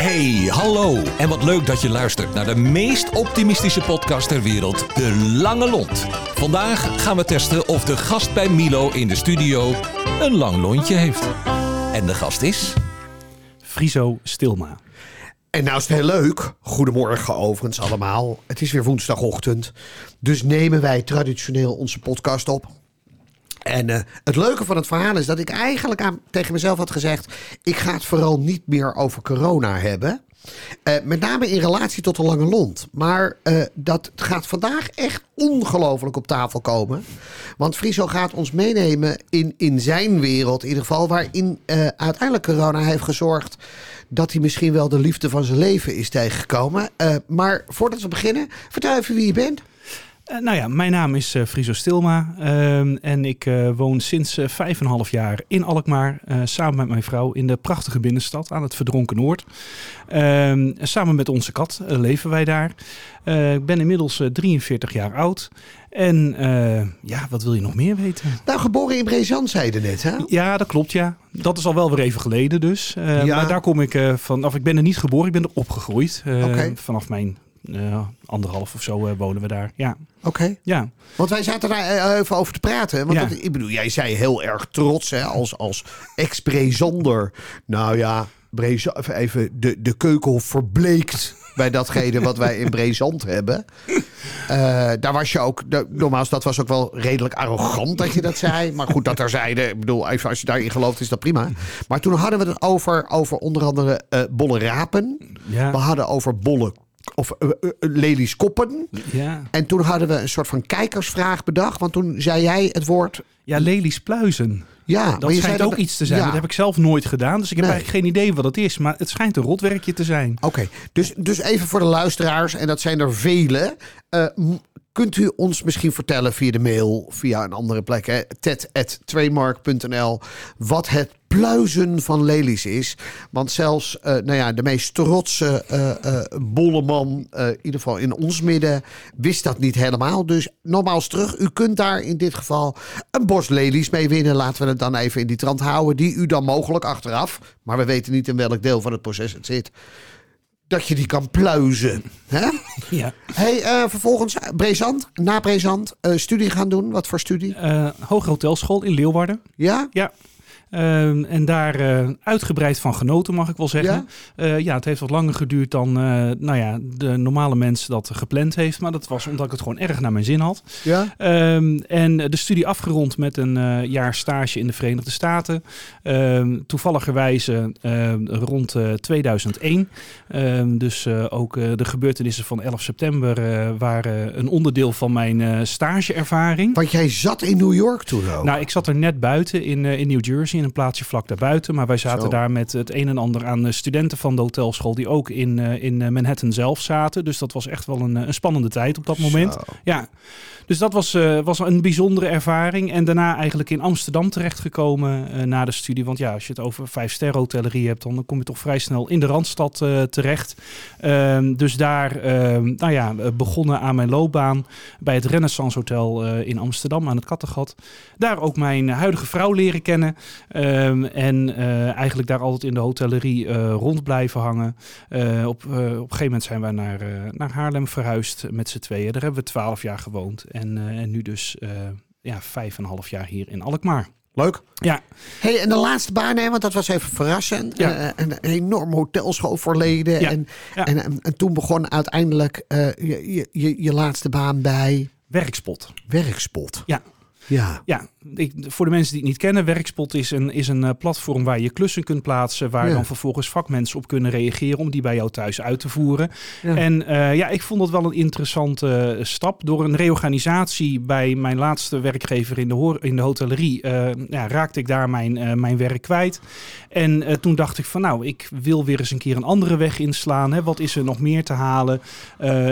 Hey, hallo. En wat leuk dat je luistert naar de meest optimistische podcast ter wereld, De Lange Lont. Vandaag gaan we testen of de gast bij Milo in de studio een lang lontje heeft. En de gast is... Friso Stilma. En nou is het heel leuk. Goedemorgen overigens allemaal. Het is weer woensdagochtend. Dus nemen wij traditioneel onze podcast op. En eh, het leuke van het verhaal is dat ik eigenlijk aan, tegen mezelf had gezegd... ik ga het vooral niet meer over corona hebben. Eh, met name in relatie tot de lange lont. Maar eh, dat gaat vandaag echt ongelooflijk op tafel komen. Want Friso gaat ons meenemen in, in zijn wereld, in ieder geval, waarin uiteindelijk corona heeft gezorgd dat hij misschien wel de liefde van zijn leven is tegengekomen. Maar voordat we beginnen, vertel even wie je bent. Uh, nou ja, mijn naam is uh, Friso Stilma uh, en ik woon sinds vijf en een half jaar in Alkmaar samen met mijn vrouw in de prachtige binnenstad aan het Verdronken Noord. Ehm, samen met onze kat leven wij daar. ik ben inmiddels 43 jaar oud en ja, wat wil je nog meer weten? Nou, geboren in Brezant, zei je net, hè? Ja, dat klopt, ja. Dat is al wel weer even geleden dus. Uh, ja. Maar daar kom ik uh, van, of ik ben er niet geboren, ik ben er opgegroeid. Okay. Vanaf mijn anderhalf of zo wonen we daar. Ja. Oké. Okay. Ja. Want wij zaten daar even over te praten. Want ja. dat, ik bedoel, jij zei heel erg trots hè, als, als ex-Brezander. Nou ja, even de, de keuken verbleekt bij datgene wat wij in Brezand hebben. Uh, daar was je ook, nogmaals, dat was ook wel redelijk arrogant dat je dat zei. Maar goed, dat er zeiden, ik bedoel, even als je daarin gelooft, is dat prima. Maar toen hadden we het over, over onder andere uh, bolle rapen. Ja. We hadden over bolle of uh, uh, lelies koppen. Ja. En toen hadden we een soort van kijkersvraag bedacht. Want toen zei jij het woord... Ja, lelies pluizen. Ja, dat schijnt ook iets te zijn. Ja. Dat heb ik zelf nooit gedaan. Dus ik heb nee. eigenlijk geen idee wat het is. Maar het schijnt een rotwerkje te zijn. Oké, okay. dus, dus even voor de luisteraars. En dat zijn er vele. Uh, kunt u ons misschien vertellen via de mail, via een andere plek, ted.trademark.nl, wat het pluizen van lelies is. Want zelfs uh, nou ja, de meest trotse uh, uh, bolleman, in ieder geval in ons midden, wist dat niet helemaal. Dus nogmaals terug, u kunt daar in dit geval een bos lelies mee winnen. Laten we het dan even in die trant houden, die u dan mogelijk achteraf, maar we weten niet in welk deel van het proces het zit, dat je die kan pluizen. Hè? Ja. Hey, uh, vervolgens Brezant, na Brezant, uh, studie gaan doen. Wat voor studie? Uh, Hoge Hotelschool in Leeuwarden. Ja? Ja. Uh, en daar uh, uitgebreid van genoten, mag ik wel zeggen. Ja, uh, ja het heeft wat langer geduurd dan nou ja, de normale mens dat gepland heeft. Maar dat was omdat ik het gewoon erg naar mijn zin had. Ja. Um, en de studie afgerond met een jaar stage in de Verenigde Staten. Um, toevalligerwijze rond 2001. Um, dus ook de gebeurtenissen van 11 september waren een onderdeel van mijn stageervaring. Want jij zat in New York toen ook? Nou, ik zat er net buiten in, in New Jersey in een plaatsje vlak daarbuiten. Maar wij zaten Zo. daar met het een en ander aan studenten van de hotelschool die ook in, uh, in Manhattan zelf zaten. Dus dat was echt wel een, een spannende tijd op dat moment. Zo. Ja, dus dat was, was een bijzondere ervaring. En daarna eigenlijk in Amsterdam terechtgekomen na de studie. Want ja, als je het over vijf sterren hotellerie hebt, dan kom je toch vrij snel in de Randstad terecht. Uh, dus daar nou ja, begonnen aan mijn loopbaan bij het Renaissance Hotel in Amsterdam aan het Kattegat. Daar ook mijn huidige vrouw leren kennen. Um, en uh, eigenlijk daar altijd in de hotellerie uh, rond blijven hangen. Uh, op, op een gegeven moment zijn wij naar, naar Haarlem verhuisd met z'n tweeën. Daar hebben we twaalf jaar gewoond. En, en nu dus ja, vijf en een half jaar hier in Alkmaar. Leuk. Ja. Hey, en de laatste baan, hè, want dat was even verrassend. Ja. Uh, een enorm hotelschool verleden. Ja. En, Ja. En, en, en toen begon uiteindelijk uh, je, je, je laatste baan bij Werkspot. Werkspot. Ja. Ja. Ja, ik, voor de mensen die het niet kennen, Werkspot is een, is een uh, platform waar je klussen kunt plaatsen, waar Ja. dan vervolgens vakmensen op kunnen reageren om die bij jou thuis uit te voeren. Ja. En uh, ja, ik vond dat wel een interessante uh, stap. Door een reorganisatie bij mijn laatste werkgever in de, in de hotellerie uh, ja, raakte ik daar mijn, uh, mijn werk kwijt. En toen dacht ik van nou, ik wil weer eens een keer een andere weg inslaan. Hè. Wat is er nog meer te halen?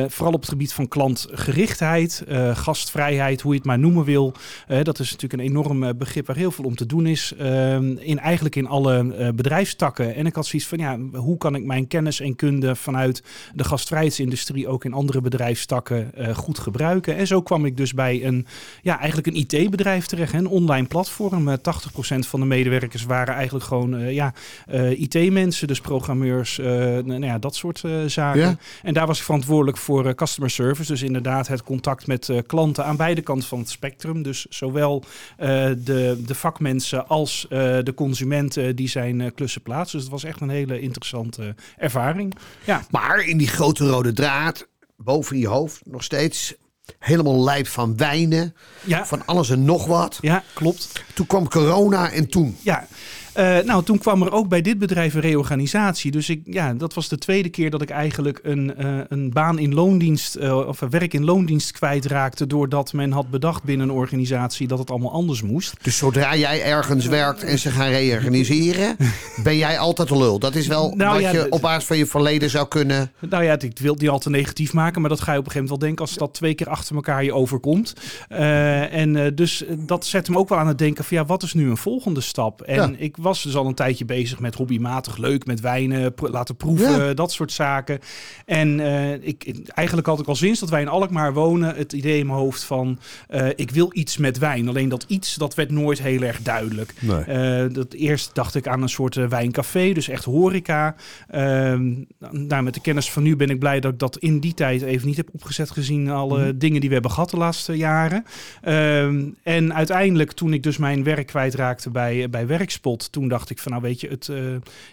Vooral op het gebied van klantgerichtheid, gastvrijheid, hoe je het maar noemen wil. Uh, dat is natuurlijk een enorm eh, begrip waar heel veel om te doen is. ehm, in, eigenlijk in alle eh, bedrijfstakken. En ik had zoiets van, ja, hoe kan ik mijn kennis en kunde vanuit de gastvrijheidsindustrie ook in andere bedrijfstakken eh, goed gebruiken? En zo kwam ik dus bij een, ja, eigenlijk een IT-bedrijf terecht. hè, Een online platform. Eh, 80% van de medewerkers waren eigenlijk gewoon, eh, ja, eh, IT-mensen. Dus programmeurs, eh, nou ja, dat soort eh, zaken. Ja. En daar was ik verantwoordelijk voor eh, customer service. Dus inderdaad het contact met eh, klanten aan beide kanten van het spectrum. Dus zowel eh, de, de vakmensen als eh, de consumenten die zijn eh, klussen plaatsen. Dus het was echt een hele interessante ervaring. Ja, Maar in die grote rode draad, boven je hoofd, nog steeds helemaal lijp van wijnen, ja, van alles en nog wat. ja klopt. Toen kwam corona en toen. Ja, Eh, nou, toen kwam er ook bij dit bedrijf een reorganisatie. Dus ik, ja, dat was de tweede keer dat ik eigenlijk een, eh, een baan in loondienst eh, of een werk in loondienst kwijtraakte. Doordat men had bedacht binnen een organisatie dat het allemaal anders moest. Dus zodra jij ergens werkt en ze gaan reorganiseren, ben jij altijd de lul. Dat is wel Nou wat ja, je op basis van je verleden zou kunnen. Nou ja, ik wil niet al te negatief maken, maar dat ga je op een gegeven moment wel denken als dat twee keer achter elkaar je overkomt. En dus dat zet hem ook wel aan het denken van ja, wat is nu een volgende stap? En Ja. ik was dus al een tijdje bezig met hobbymatig leuk, met wijnen, laten proeven, Ja. dat soort zaken. En eh, ik, eigenlijk had ik al sinds dat wij in Alkmaar wonen het idee in mijn hoofd van eh, ik wil iets met wijn. Alleen dat iets, dat werd nooit heel erg duidelijk. Nee. Eh, dat eerst dacht ik aan een soort wijncafé, dus echt horeca. Ehm, nou, met de kennis van nu ben ik blij dat ik dat in die tijd even niet heb opgezet gezien alle Mhm. dingen die we hebben gehad de laatste jaren. Ehm, en uiteindelijk, toen ik dus mijn werk kwijtraakte bij, bij Werkspot, toen dacht ik van nou weet je, het, eh,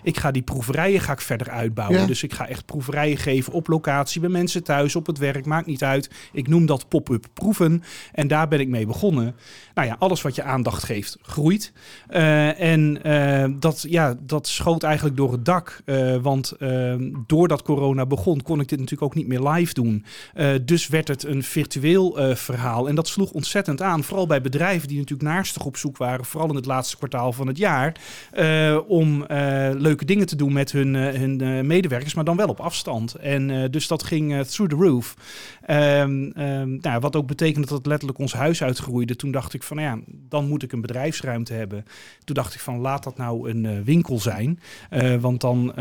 ik ga die proeverijen ga ik verder uitbouwen. Ja. Dus ik ga echt proeverijen geven op locatie, bij mensen thuis, op het werk, maakt niet uit. Ik noem dat pop-up proeven. En daar ben ik mee begonnen. Nou ja, alles wat je aandacht geeft, groeit. Eh, en eh, dat, ja, dat schoot eigenlijk door het dak. Want eh, doordat corona begon, kon ik dit natuurlijk ook niet meer live doen. Dus werd het een virtueel verhaal. En dat sloeg ontzettend aan. Vooral bij bedrijven die natuurlijk naarstig op zoek waren. Vooral in het laatste kwartaal van het jaar. Eh, om eh, leuke dingen te doen met hun, eh, hun medewerkers. Maar dan wel op afstand. En dus dat ging through the roof. Ehm, ehm, nou, wat ook betekende dat het letterlijk ons huis uitgroeide. Toen dacht ik van nou ja, dan moet ik een bedrijfsruimte hebben. Toen dacht ik van laat dat nou een winkel zijn. Want dan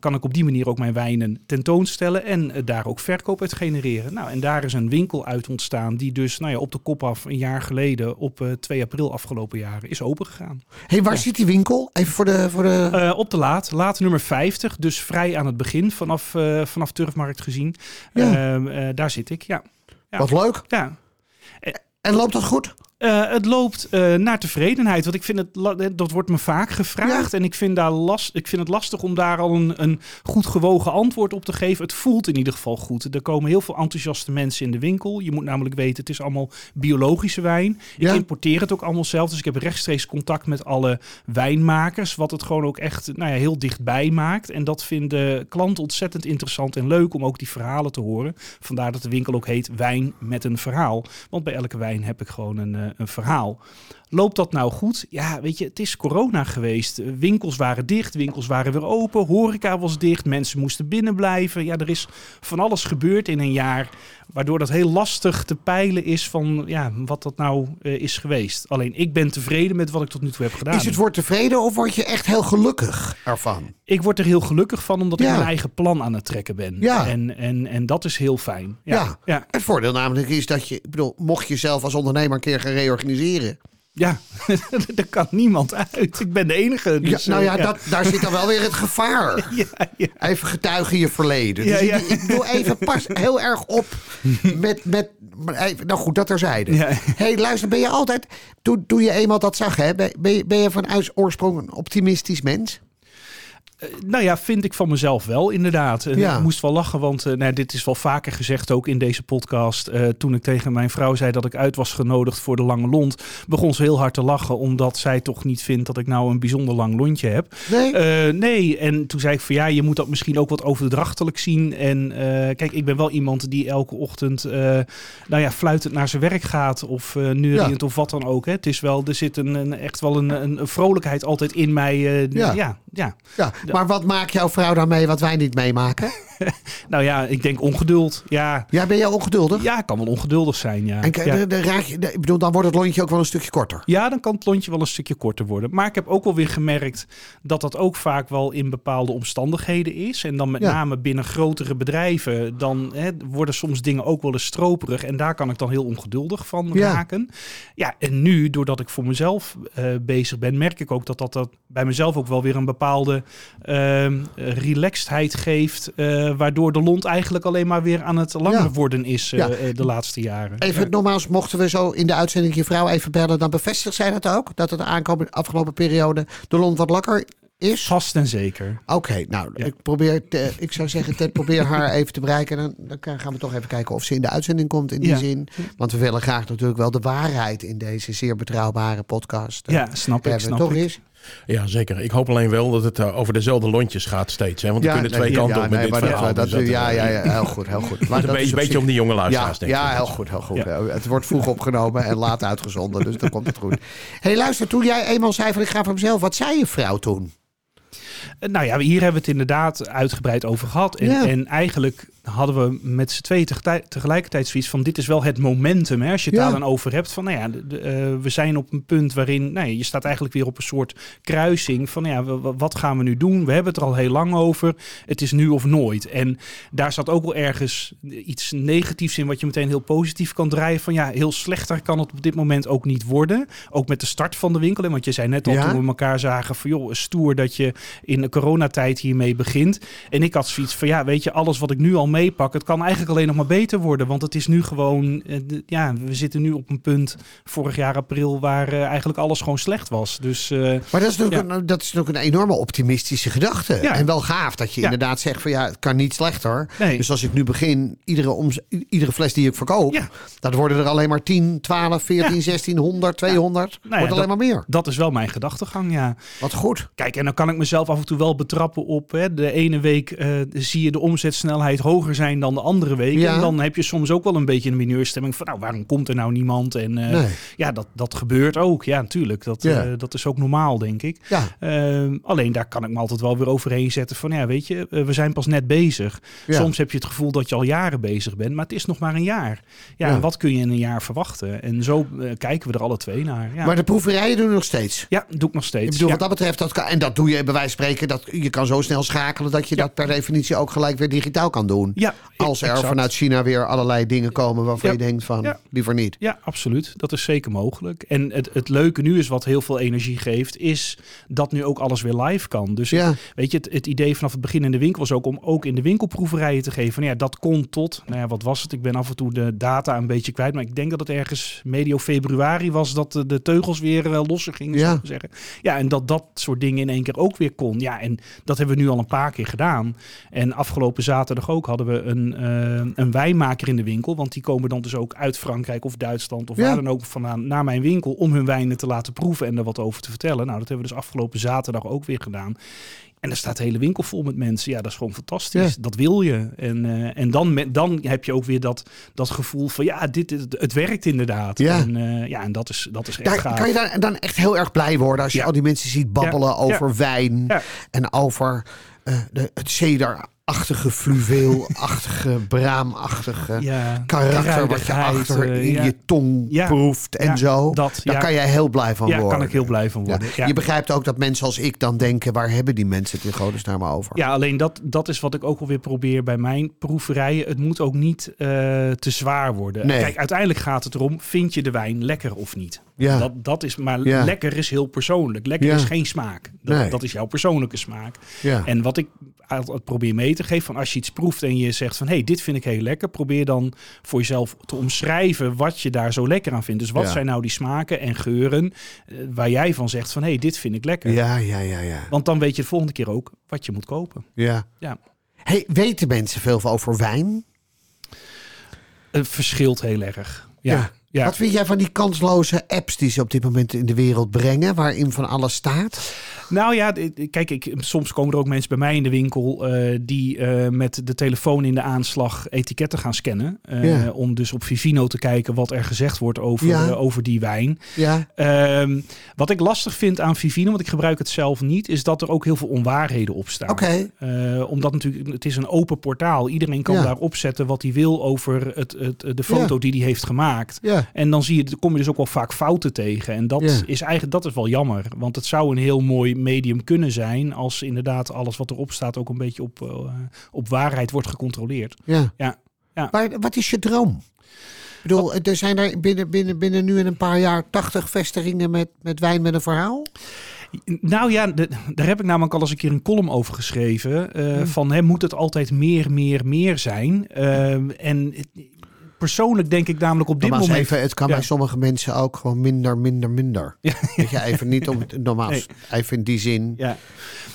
kan ik op die manier ook mijn wijnen tentoonstellen en daar ook verkoop uit genereren. Nou, en daar is een winkel uit ontstaan die dus nou ja, op de kop af een jaar geleden op eh, 2 april afgelopen jaren is opengegaan. hey, waar Ja. zit die winkel? Even voor de. Voor de... Eh, op de laat, laat nummer 50, dus vrij aan het begin vanaf, eh, vanaf Turfmarkt gezien. Ja. Eh, daar zit ik, ja. ja. Wat leuk. ja. En loopt dat goed? Eh, het loopt eh, naar tevredenheid. Want ik vind het, eh, dat wordt me vaak gevraagd. En ik vind, daar last, ik vind het lastig om daar al een, een goed gewogen antwoord op te geven. Het voelt in ieder geval goed. Er komen heel veel enthousiaste mensen in de winkel. Je moet namelijk weten, het is allemaal biologische wijn. Ja. Ik importeer het ook allemaal zelf. Dus ik heb rechtstreeks contact met alle wijnmakers. Wat het gewoon ook echt nou ja, heel dichtbij maakt. En dat vinden klanten ontzettend interessant en leuk om ook die verhalen te horen. Vandaar dat de winkel ook heet Wijn met een verhaal. Want bij elke wijn heb ik gewoon een, een verhaal. Loopt dat nou goed? Ja, weet je, het is corona geweest. Winkels waren dicht, winkels waren weer open, horeca was dicht, mensen moesten binnen blijven. Ja, er is van alles gebeurd in een jaar, waardoor dat heel lastig te peilen is van ja, wat dat nou eh, is geweest. Alleen ik ben tevreden met wat ik tot nu toe heb gedaan. Is het woord tevreden of word je echt heel gelukkig ervan? Ik word er heel gelukkig van, omdat ik mijn eigen plan aan het trekken ben. Ja. En, en, en dat is heel fijn. Ja. Ja. Ja. Het voordeel namelijk is dat je, ik bedoel, mocht je zelf als ondernemer een keer gaan reorganiseren. Ja, daar kan niemand uit. Ik ben de enige. Dus, ja, nou ja, eh, Dat, daar zit dan wel weer het gevaar. Ja, ja. Even getuigen je verleden. Ja, dus ja. Ik, ik bedoel even, pas heel erg op met... met even, nou goed, dat terzijde. Ja. hey, luister, ben je altijd... Toen, toen je eenmaal dat zag, hè, ben, ben je, ben je van oorsprong een optimistisch mens? Nou ja, vind ik van mezelf wel, inderdaad. En Ja. Ik moest wel lachen, want eh, nou, dit is wel vaker gezegd ook in deze podcast. Eh, toen ik tegen mijn vrouw zei dat ik uit was genodigd voor de lange lont, begon ze heel hard te lachen, omdat zij toch niet vindt dat ik nou een bijzonder lang lontje heb. Nee? Eh, nee, en toen zei ik van ja, je moet dat misschien ook wat overdrachtelijk zien. En eh, kijk, ik ben wel iemand die elke ochtend, eh, nou ja, fluitend naar zijn werk gaat of eh neuriënd of wat dan ook. Hè. Het is wel, er zit een, een, echt wel een, een, vrolijkheid altijd in mij. eh, Ja. ja, ja. ja. Maar wat maakt jouw vrouw dan mee wat wij niet meemaken? nou ja, ik denk ongeduld. Ja, Ja, ben jij ongeduldig? ja kan wel ongeduldig zijn, ja. En k- ja. de, de raak je, de- ik bedoel, dan wordt het lontje ook wel een stukje korter. Ja, dan kan het lontje wel een stukje korter worden. Maar ik heb ook wel weer gemerkt dat dat ook vaak wel in bepaalde omstandigheden is. En dan met Ja. name binnen grotere bedrijven, dan hè, worden soms dingen ook wel eens stroperig. En daar kan ik dan heel ongeduldig van Ja. raken. Ja, en nu, doordat ik voor mezelf eh, bezig ben, merk ik ook dat, dat dat bij mezelf ook wel weer een bepaalde relaxedheid geeft. eh, waardoor de lont eigenlijk alleen maar weer aan het langer Ja. worden is eh, eh, de laatste jaren. Even nogmaals, mochten we zo in de uitzending je vrouw even bellen, dan bevestigt zij dat ook? Dat het de aankomende afgelopen periode de lont wat lakker is? Vast en zeker. Oké, nou, Ja. ik, probeer te- ik zou zeggen, Ted, probeer haar even te bereiken. Dan, dan kan- gaan we toch even kijken of ze in de uitzending komt in die Ja. zin. Want we willen graag natuurlijk wel de waarheid in deze zeer betrouwbare podcast. Ja, snap ik. Snap toch ik. eens? Ja, zeker. Ik hoop alleen wel dat het eh, over dezelfde lontjes gaat steeds. Hè? Want er kunnen twee ja, kanten ja, op met nee, dit verhaal. dat, dus dat, dat, ja, eh, ja, ja, heel goed, heel goed. Maar Een dat beetje, om die jonge Ja, luisteraars, denk ik. ja, heel goed, heel goed. Het wordt vroeg opgenomen en laat uitgezonden, dus dan komt het goed. hey, luister, toen jij eenmaal zei van ik ga voor mezelf, wat zei je vrouw toen? Eh, Nou ja, hier hebben we het inderdaad uitgebreid over gehad. En, Ja. en eigenlijk hadden we met z'n tweeën tegelijkertijd zoiets van... dit is wel het momentum, hè, als je het Ja. daar dan over hebt. Van, nou ja, de- de, eh, we zijn op een punt waarin... Nou ja, je staat eigenlijk weer op een soort kruising van... Nou ja, wat gaan we nu doen? We hebben het er al heel lang over. Het is nu of nooit. En daar zat ook wel ergens iets negatiefs in... wat je meteen heel positief kan draaien. Van ja, heel slechter kan het op dit moment ook niet worden. Ook met de start van de winkel. hè, Want je zei net al Ja. toen we elkaar zagen... van joh, stoer dat je in de coronatijd hiermee begint. En ik had zoiets van, ja, weet je, alles wat ik nu al meepak, het kan eigenlijk alleen nog maar beter worden. Want het is nu gewoon, eh, ja, we zitten nu op een punt, vorig jaar april, waar eh, eigenlijk alles gewoon slecht was. Dus eh, Maar dat is natuurlijk, een, dat is natuurlijk een enorme optimistische gedachte. Ja. En wel gaaf dat je Ja. inderdaad zegt van ja, het kan niet slechter. Nee. Dus als ik nu begin, iedere, omz- iedere fles die ik verkoop, dat worden er alleen maar 10, 12, 14, Ja. 16, 100, 200. Nou ja, wordt alleen dat- maar meer. dat is wel mijn gedachtegang, ja. Wat goed. Kijk, en dan kan ik mezelf af en toe wel betrappen op hè, de ene week zie je de omzetsnelheid hoger zijn dan de andere week. Ja. En dan heb je soms ook wel een beetje een mineurstemming van nou, waarom komt er nou niemand? En eh, Nee. ja, dat, dat gebeurt ook. Ja, natuurlijk. Dat, Ja. eh, dat is ook normaal, denk ik. Ja, Ehm, alleen daar kan ik me altijd wel weer overheen zetten van ja, weet je, eh, we zijn pas net bezig. Ja. Soms heb je het gevoel dat je al jaren bezig bent, maar het is nog maar een jaar. Ja, en wat kun je in een jaar verwachten? En zo kijken we er alle twee naar. Ja, maar de proeverijen doen we nog steeds. ja doe ik nog Ik steeds. bedoel, ja. wat dat betreft, dat kan, en dat doe je bij wijze van spreken, dat, je kan zo snel schakelen dat je dat per definitie ook gelijk weer digitaal kan doen. Ja, Als er exact. vanuit China weer allerlei dingen komen waarvan Ja. je denkt van, Ja. liever niet. Ja, absoluut. Dat is zeker mogelijk. En het, het leuke nu is wat heel veel energie geeft, is dat nu ook alles weer live kan. Dus Ja. weet je, het, het idee vanaf het begin in de winkel was ook om ook in de winkelproeverijen te geven. Nou ja, dat kon tot, nou ja, wat was het? Ik ben af en toe de data een beetje kwijt, maar ik denk dat het ergens medio februari was dat de, de teugels weer losser gingen, Ja. zeggen. Ja, en dat dat soort dingen in één keer ook weer kon. Ja, en dat hebben we nu al een paar keer gedaan. En afgelopen zaterdag ook hadden we een, eh, een wijnmaker in de winkel, want die komen dan dus ook uit Frankrijk of Duitsland of Ja. waar dan ook vandaan naar mijn winkel om hun wijnen te laten proeven en er wat over te vertellen. Nou, dat hebben we dus afgelopen zaterdag ook weer gedaan. En er staat de hele winkel vol met mensen. Ja, dat is gewoon fantastisch. Ja. Dat wil je. En, eh, en dan, met, dan heb je ook weer dat, dat gevoel van ja, dit, het, het werkt inderdaad. Ja. En, eh, ja, en dat is, dat is echt Daar, gaaf. kan je dan, dan echt heel erg blij worden als je Ja. al die mensen ziet babbelen over wijn en over de, het cederachtige, fluweelachtige, braamachtige ja, karakter wat je achter eh, in ja. je tong Ja. proeft en Ja, zo. dat, Daar ja. kan jij heel blij van Ja, worden. kan ik heel blij van Ja. worden. Ja. Je begrijpt ook dat mensen als ik dan denken, waar hebben die mensen het in godesnaam over? Ja, alleen dat, dat is wat ik ook alweer probeer bij mijn proeverijen. Het moet ook niet eh, te zwaar worden. Nee. Kijk, uiteindelijk gaat het erom, vind je de wijn lekker of niet? Ja. Dat, dat is, maar Ja. lekker is heel persoonlijk. Lekker Ja. is geen smaak. Dat, Nee. dat is jouw persoonlijke smaak. Ja. En wat ik altijd probeer mee geven, van als je iets proeft en je zegt van hé, hey, dit vind ik heel lekker, probeer dan voor jezelf te omschrijven wat je daar zo lekker aan vindt. Dus wat Ja. zijn nou die smaken en geuren eh, waar jij van zegt van hé, hey, dit vind ik lekker. ja, ja, ja, ja. Want dan weet je de volgende keer ook wat je moet kopen. ja. Ja. Hey, weten mensen veel over wijn? Het verschilt heel erg. Ja. Ja. ja. Wat vind jij van die kansloze apps die ze op dit moment in de wereld brengen, waarin van alles staat? Nou ja, kijk, ik, soms komen er ook mensen bij mij in de winkel eh, die eh, met de telefoon in de aanslag etiketten gaan scannen. Eh, Ja. Om dus op Vivino te kijken wat er gezegd wordt over, Ja. over die wijn. Ja, Ehm, wat ik lastig vind aan Vivino, want ik gebruik het zelf niet, is dat er ook heel veel onwaarheden op staan. oké. Omdat natuurlijk, het is een open portaal. Iedereen kan Ja. daarop zetten wat hij wil over het, het, de foto die hij heeft gemaakt. En dan zie je, kom je dus ook wel vaak fouten tegen. En dat is eigenlijk dat is wel jammer. Want het zou een heel mooi medium kunnen zijn als inderdaad alles wat erop staat ook een beetje op, eh, op waarheid wordt gecontroleerd. Ja. Ja, ja. Maar wat is je droom? Ik bedoel, er zijn er binnen, binnen, binnen nu en een paar jaar 80 vestigingen met, met wijn met een verhaal. Nou ja, de- daar heb ik namelijk al eens een keer een column over geschreven. eh, Hmm. Van hè, moet het altijd meer, meer, meer zijn? Ehm, en het- persoonlijk denk ik namelijk op dit moment... even, het kan Ja. bij sommige mensen ook gewoon minder, minder, minder. Ja. Weet je, even niet om het normaal. Nee. Even in die zin. Ja.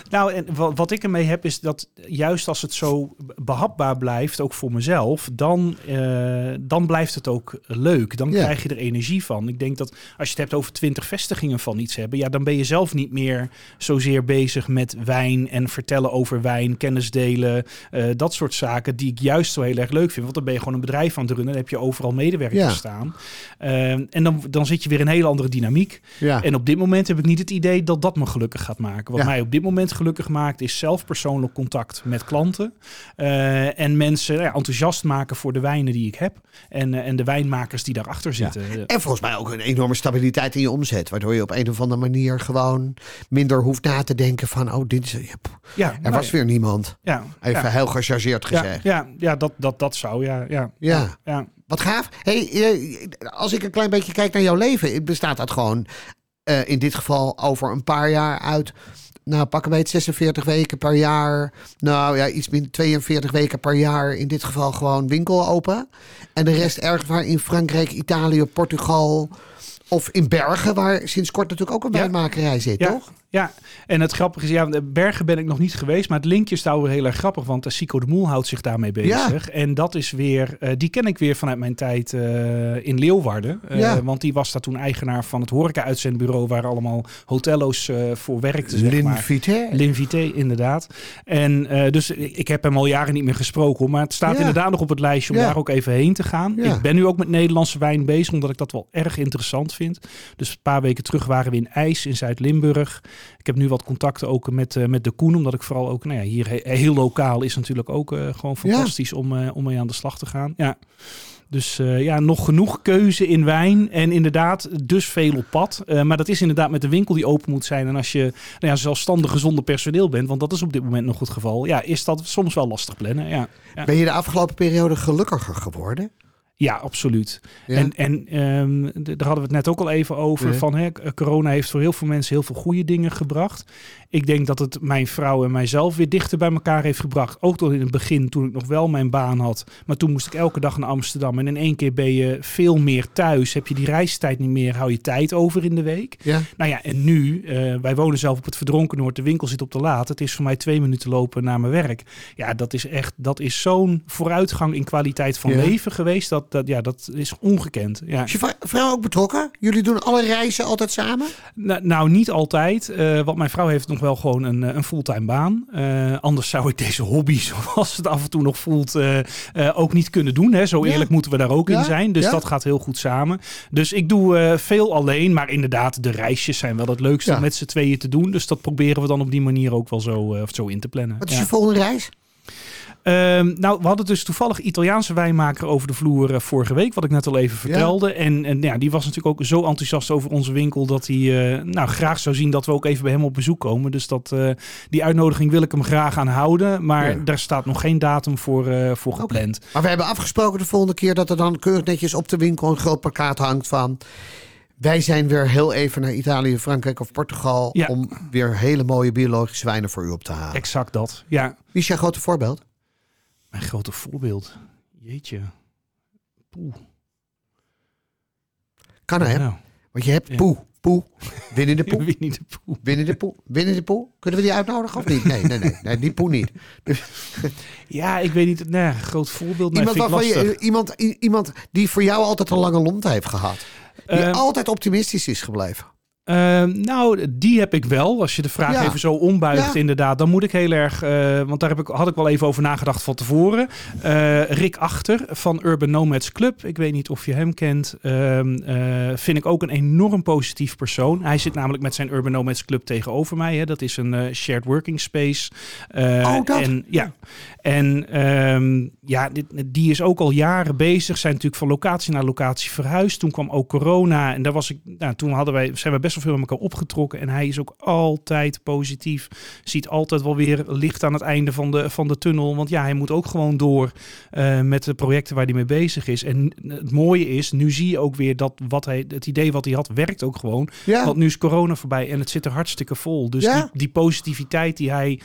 Nou, en wat, wat ik ermee heb is dat juist als het zo behapbaar blijft, ook voor mezelf, dan, eh, dan blijft het ook leuk. Dan Ja. krijg je er energie van. Ik denk dat als je het hebt over twintig vestigingen van iets hebben, ja, dan ben je zelf niet meer zozeer bezig met wijn en vertellen over wijn, kennis delen, eh, dat soort zaken die ik juist zo heel erg leuk vind. Want dan ben je gewoon een bedrijf aan het runnen, dan heb je overal medewerkers Ja. staan. Eh, en dan, dan zit je weer in een hele andere dynamiek. Ja. En op dit moment heb ik niet het idee dat dat me gelukkig gaat maken. Wat Ja. mij op dit moment gelukkig maakt, is zelf persoonlijk contact met klanten. eh, en mensen nou ja, enthousiast maken voor de wijnen die ik heb. En, eh, en de wijnmakers die daarachter zitten. En volgens mij ook een enorme stabiliteit in je omzet. Waardoor je op een of andere manier gewoon minder hoeft na te denken van... oh, dit is, ja, er nou was ja, weer niemand. Ja, Even ja, heel gechargeerd gezegd. ja, ja, dat, dat, dat zou, ja. Ja, Ja. Wat gaaf. Hey, eh, als ik een klein beetje kijk naar jouw leven... bestaat dat gewoon eh, in dit geval over een paar jaar uit... Nou, pakken wij het 46 weken per jaar. Nou ja, iets minder 42 weken per jaar. In dit geval gewoon winkel open. En de rest ergens waar in Frankrijk, Italië, Portugal... Of in Bergen, waar sinds kort natuurlijk ook een Ja. wijnmakerij zit, Ja, toch? Ja, en het grappige is, ja, de Bergen ben ik nog niet geweest, maar het linkje is daar weer heel erg grappig, want de Sico de Moel houdt zich daarmee bezig. En dat is weer, eh, die ken ik weer vanuit mijn tijd eh, in Leeuwarden. Eh, Ja. Want die was daar toen eigenaar van het horeca-uitzendbureau, waar allemaal hotello's eh, voor werkten, zeg. L'invité, inderdaad. En eh, dus ik heb hem al jaren niet meer gesproken, maar het staat Ja. inderdaad nog op het lijstje om daar ook even heen te gaan. Ik ben nu ook met Nederlandse wijn bezig, omdat ik dat wel erg interessant vind. Dus een paar weken terug waren we in IJs in Zuid-Limburg. Ik heb nu wat contacten ook met, eh, met de Koen, omdat ik vooral ook, nou ja, hier he- heel lokaal is natuurlijk ook eh, gewoon fantastisch om, eh, om mee aan de slag te gaan. Ja. Dus ja, nog genoeg keuze in wijn. En inderdaad, dus veel op pad. Maar dat is inderdaad met de winkel die open moet zijn. En als je nou ja, zelfstandig gezonde personeel bent, want dat is op dit moment nog het geval. Ja, is dat soms wel lastig plannen. Ja, ja. Ben je de afgelopen periode gelukkiger geworden? Ja absoluut. Ja. En, en ehm, daar hadden we het net ook al even over. Ja. Van, hè, corona heeft voor heel veel mensen heel veel goede dingen gebracht. Ik denk dat het mijn vrouw en mijzelf weer dichter bij elkaar heeft gebracht. Ook tot in het begin, toen ik nog wel mijn baan had. Maar toen moest ik elke dag naar Amsterdam. En in één keer ben je veel meer thuis. Heb je die reistijd niet meer, hou je tijd over in de week. Ja. Nou ja, en nu, eh, wij wonen zelf op het Verdronken Noord. De winkel zit op de Laat. Het is voor mij twee minuten lopen naar mijn werk. Ja, dat is echt, dat is zo'n vooruitgang in kwaliteit van leven geweest. Dat, dat, ja, dat is ongekend. Ja. Is je vrou- vrouw ook betrokken? Jullie doen alle reizen altijd samen? Nou, nou, niet altijd. eh want mijn vrouw heeft nog wel gewoon een, eh, een fulltime baan. Eh, anders zou ik deze hobby, zoals het af en toe nog voelt, ook niet kunnen doen. Hè. Zo Ja. eerlijk moeten we daar ook Ja, in zijn. Dus dat gaat heel goed samen. Dus ik doe veel alleen. Maar inderdaad, de reisjes zijn wel het leukste om met z'n tweeën te doen. Dus dat proberen we dan op die manier ook wel zo, zo in te plannen. Wat is je volgende reis? Ehm, nou, we hadden dus toevallig Italiaanse wijnmaker over de vloer eh, vorige week, wat ik net al even vertelde. En, en ja, die was natuurlijk ook zo enthousiast over onze winkel dat hij eh, nou, graag zou zien dat we ook even bij hem op bezoek komen. Dus dat, eh, die uitnodiging wil ik hem graag aan houden. Maar Ja. daar staat nog geen datum voor, voor gepland. Maar we hebben afgesproken de volgende keer dat er dan keurig netjes op de winkel een groot plakkaat hangt van. Wij zijn weer heel even naar Italië, Frankrijk of Portugal Ja. om weer hele mooie biologische wijnen voor u op te halen. Exact dat. Ja, Wie is jouw grote voorbeeld? Mijn grote voorbeeld. Jeetje. Poeh. Kan hè? Nou, Want je hebt Ja. Poe. Poe. Winnie de Poe. Winnie de Poeh. Winnie de Poe. Winnie de Poe. Kunnen we die uitnodigen of niet? Nee, nee, nee. nee die Poe niet. Ja, ik weet niet. Nee, groot voorbeeld. Iemand, waarvan je, iemand, iemand die voor jou altijd een lange lont heeft gehad. Die Ehm, altijd optimistisch is gebleven. Ehm, nou, die heb ik wel. Als je de vraag Ja. even zo ombuigt, Ja. inderdaad, dan moet ik heel erg. eh, want daar heb ik, had ik wel even over nagedacht van tevoren. Eh, Rick Achter van Urban Nomads Club. Ik weet niet of je hem kent. Ehm, eh, vind ik ook een enorm positief persoon. Hij zit namelijk met zijn Urban Nomads Club tegenover mij. Hè. Dat is een shared working space. Oh, dat? En, ja. En ehm, ja, dit, die is ook al jaren bezig. Zijn natuurlijk van locatie naar locatie verhuisd. Toen kwam ook corona. En daar was ik. Nou, toen hadden wij, zijn we best wel veel met elkaar opgetrokken. En hij is ook altijd positief. Ziet altijd wel weer licht aan het einde van de, van de tunnel. Want ja, hij moet ook gewoon door eh, met de projecten waar hij mee bezig is. En het mooie is, nu zie je ook weer dat wat hij, het idee wat hij had, werkt ook gewoon. Ja. Want nu is corona voorbij en het zit er hartstikke vol. Dus Ja. die, die positiviteit die hij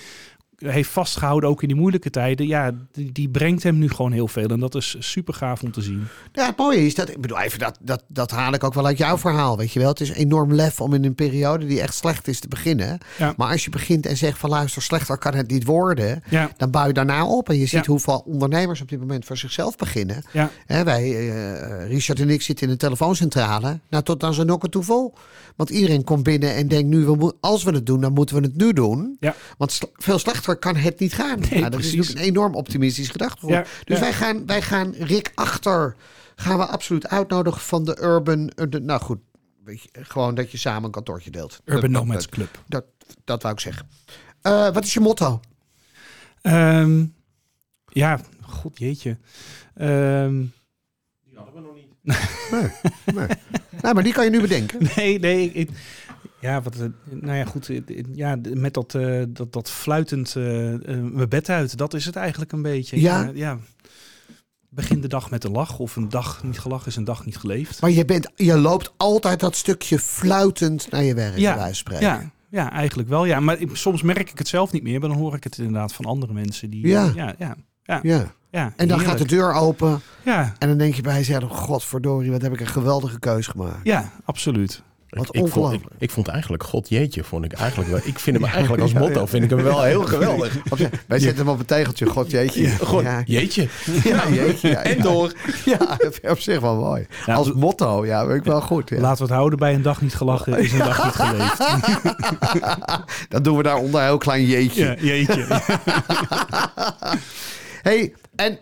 heeft vastgehouden, ook in die moeilijke tijden, ja, die, die brengt hem nu gewoon heel veel. En dat is super gaaf om te zien. Ja, het mooie is dat, ik bedoel, even dat, dat, dat haal ik ook wel uit jouw verhaal, weet je wel. Het is enorm lef om in een periode die echt slecht is te beginnen. Ja. Maar als je begint en zegt van luister, slechter kan het niet worden, Ja, dan bouw je daarna op. En je ziet Ja. hoeveel ondernemers op dit moment voor zichzelf beginnen. ja, wij, eh, Richard en ik zitten in een telefooncentrale. Nou, tot aan zijn nokken toe vol. Want iedereen komt binnen en denkt nu, als we het doen, dan moeten we het nu doen. ja. Want veel slechter kan het niet gaan. Nou, dat is natuurlijk een enorm optimistisch gedachtegoed. Ja, dus ja. Wij, gaan, wij gaan Rick achter, gaan we absoluut uitnodigen van de Urban. eh, de- nou goed, weet je, gewoon dat je samen een kantoortje deelt. Urban dat, Nomads dat, Club. dat, dat wou ik zeggen. Eh, wat is je motto? Ehm, ja, god jeetje. Ehm, Nee, nee, maar die kan je nu bedenken. nee, nee. ik- ja, wat, nou ja, goed. Ja, met dat, eh, dat, dat fluitend eh, mijn bed uit. Dat is het eigenlijk een beetje. Ja. ja. Begin de dag met een lach. Of een dag niet gelachen is een dag niet geleefd. Maar je, bent, je loopt altijd dat stukje fluitend naar je werk, Ja. Ja, ja, eigenlijk wel. Ja, maar ik- soms merk ik het zelf niet meer. Maar dan hoor ik het inderdaad van andere mensen. Die, Ja. ja, ja, ja, Ja. ja, En dan gaat de deur open Ja, en dan denk je bij jezelf, godverdorie, wat heb ik een geweldige keus gemaakt. ja, absoluut. Wat ik, vond, ik, vond eigenlijk God jeetje, vond ik eigenlijk wel. Ik vind hem eigenlijk als motto vind ik hem wel heel geweldig. Wij zetten hem op een tegeltje, god jeetje. God, ja, jeetje. ja, jeetje. Ja, En ja. door. Ja, op zich wel mooi. Ja, Als motto, ja, vind ik wel goed. Ja. Laten we het houden bij een dag niet gelachen is een dag niet geleefd. Dan doen we daaronder een heel klein jeetje. Ja, jeetje. hey, en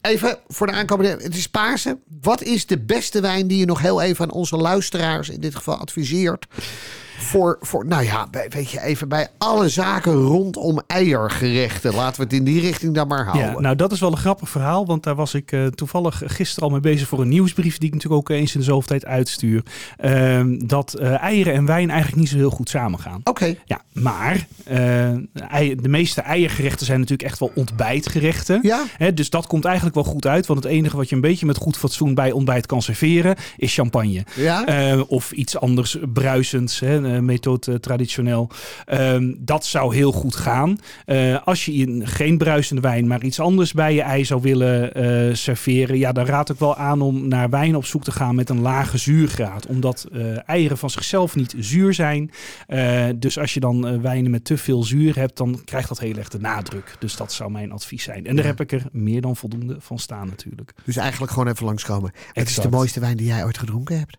even voor de aankomende... Het is Pasen. Wat is de beste wijn die je nog heel even aan onze luisteraars in dit geval adviseert? Voor, voor, nou ja, bij- weet je, even bij alle zaken rondom eiergerechten. Laten we het in die richting dan maar houden. Ja, nou dat is wel een grappig verhaal, want daar was ik eh, toevallig gisteren al mee bezig voor een nieuwsbrief die ik natuurlijk ook eens in de zoveel tijd uitstuur. Ehm, dat eh, eieren en wijn eigenlijk niet zo heel goed samengaan. Oké, Ja, maar eh, de meeste eiergerechten zijn natuurlijk echt wel ontbijtgerechten. ja. Hè, dus dat komt eigenlijk wel goed uit, want het enige wat je een beetje met goed fatsoen bij ontbijt kan serveren is champagne. Ja, of iets anders bruisends, hè, methode traditioneel. Ehm, dat zou heel goed gaan. Eh, als je in geen bruisende wijn, maar iets anders bij je ei zou willen eh, serveren, ja, dan raad ik wel aan om naar wijn op zoek te gaan met een lage zuurgraad. Omdat eh, eieren van zichzelf niet zuur zijn. Eh, dus als je dan eh, wijnen met te veel zuur hebt, dan krijgt dat heel erg de nadruk. Dus dat zou mijn advies zijn. En daar heb ik er meer dan voldoende van staan natuurlijk. dus eigenlijk gewoon even langskomen. Het is de mooiste wijn die jij ooit gedronken hebt.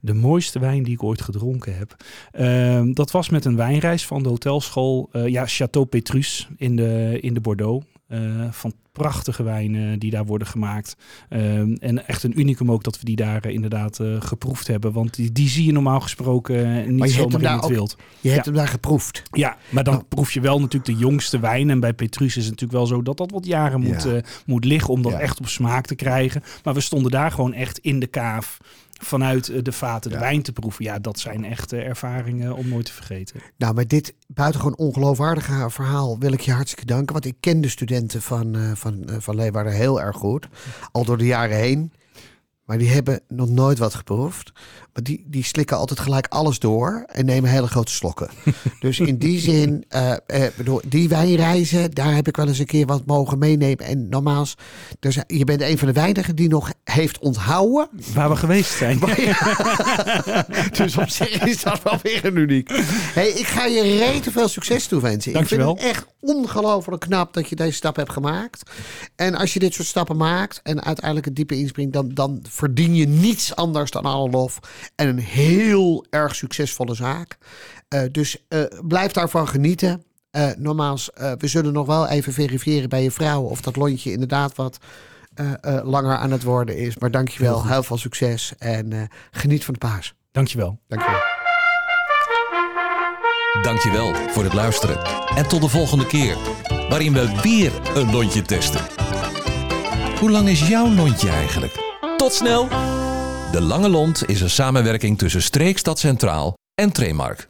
De mooiste wijn die ik ooit gedronken heb. Ehm, dat was met een wijnreis van de hotelschool. eh, ja, Château Petrus in de, in de Bordeaux. Eh, van prachtige wijnen die daar worden gemaakt. Ehm, en echt een unicum ook dat we die daar eh, inderdaad geproefd hebben. Want die, die zie je normaal gesproken niet Maar je hebt zomaar in het ook- wild. Je hebt hem daar geproefd. Ja, maar dan Oh. proef je wel natuurlijk de jongste wijn. En bij Petrus is het natuurlijk wel zo dat dat wat jaren moet, Ja. moet liggen om dat Ja. echt op smaak te krijgen. Maar we stonden daar gewoon echt in de kaaf vanuit eh, de vaten de Ja. wijn te proeven. Ja, dat zijn echt ervaringen om nooit te vergeten. Nou, met dit buitengewoon ongeloofwaardige verhaal wil ik je hartstikke danken. Want ik ken de studenten van, eh van, eh, van Leeuwarden heel erg goed. Al door de jaren heen. Maar die hebben nog nooit wat geproefd. Maar die, die slikken altijd gelijk alles door en nemen hele grote slokken. dus in die zin, eh, bedoel, die wijnreizen, daar heb ik wel eens een keer wat mogen meenemen. En er zijn- je bent een van de weinigen die nog heeft onthouden Waar we geweest zijn. dus op zich is dat wel weer een uniek. Hey, ik ga je rete veel succes toewensen. Dankjewel. Ik vind het echt ongelooflijk knap dat je deze stap hebt gemaakt. En als je dit soort stappen maakt en uiteindelijk het diepe inspringt, dan, dan verdien je niets anders dan alle lof. En een heel erg succesvolle zaak. Uh, dus uh, blijf daarvan genieten. Uh, nogmaals, we zullen nog wel even verifiëren bij je vrouw of dat lontje inderdaad wat langer aan het worden is. Maar dankjewel, heel, heel veel succes en geniet van de paas. Dankjewel. Dankjewel. Dankjewel voor het luisteren. En tot de volgende keer, waarin we weer een lontje testen. Hoe lang is jouw lontje eigenlijk? Tot snel! De Lange Lont is een samenwerking tussen Streekstad Centraal en Tremark.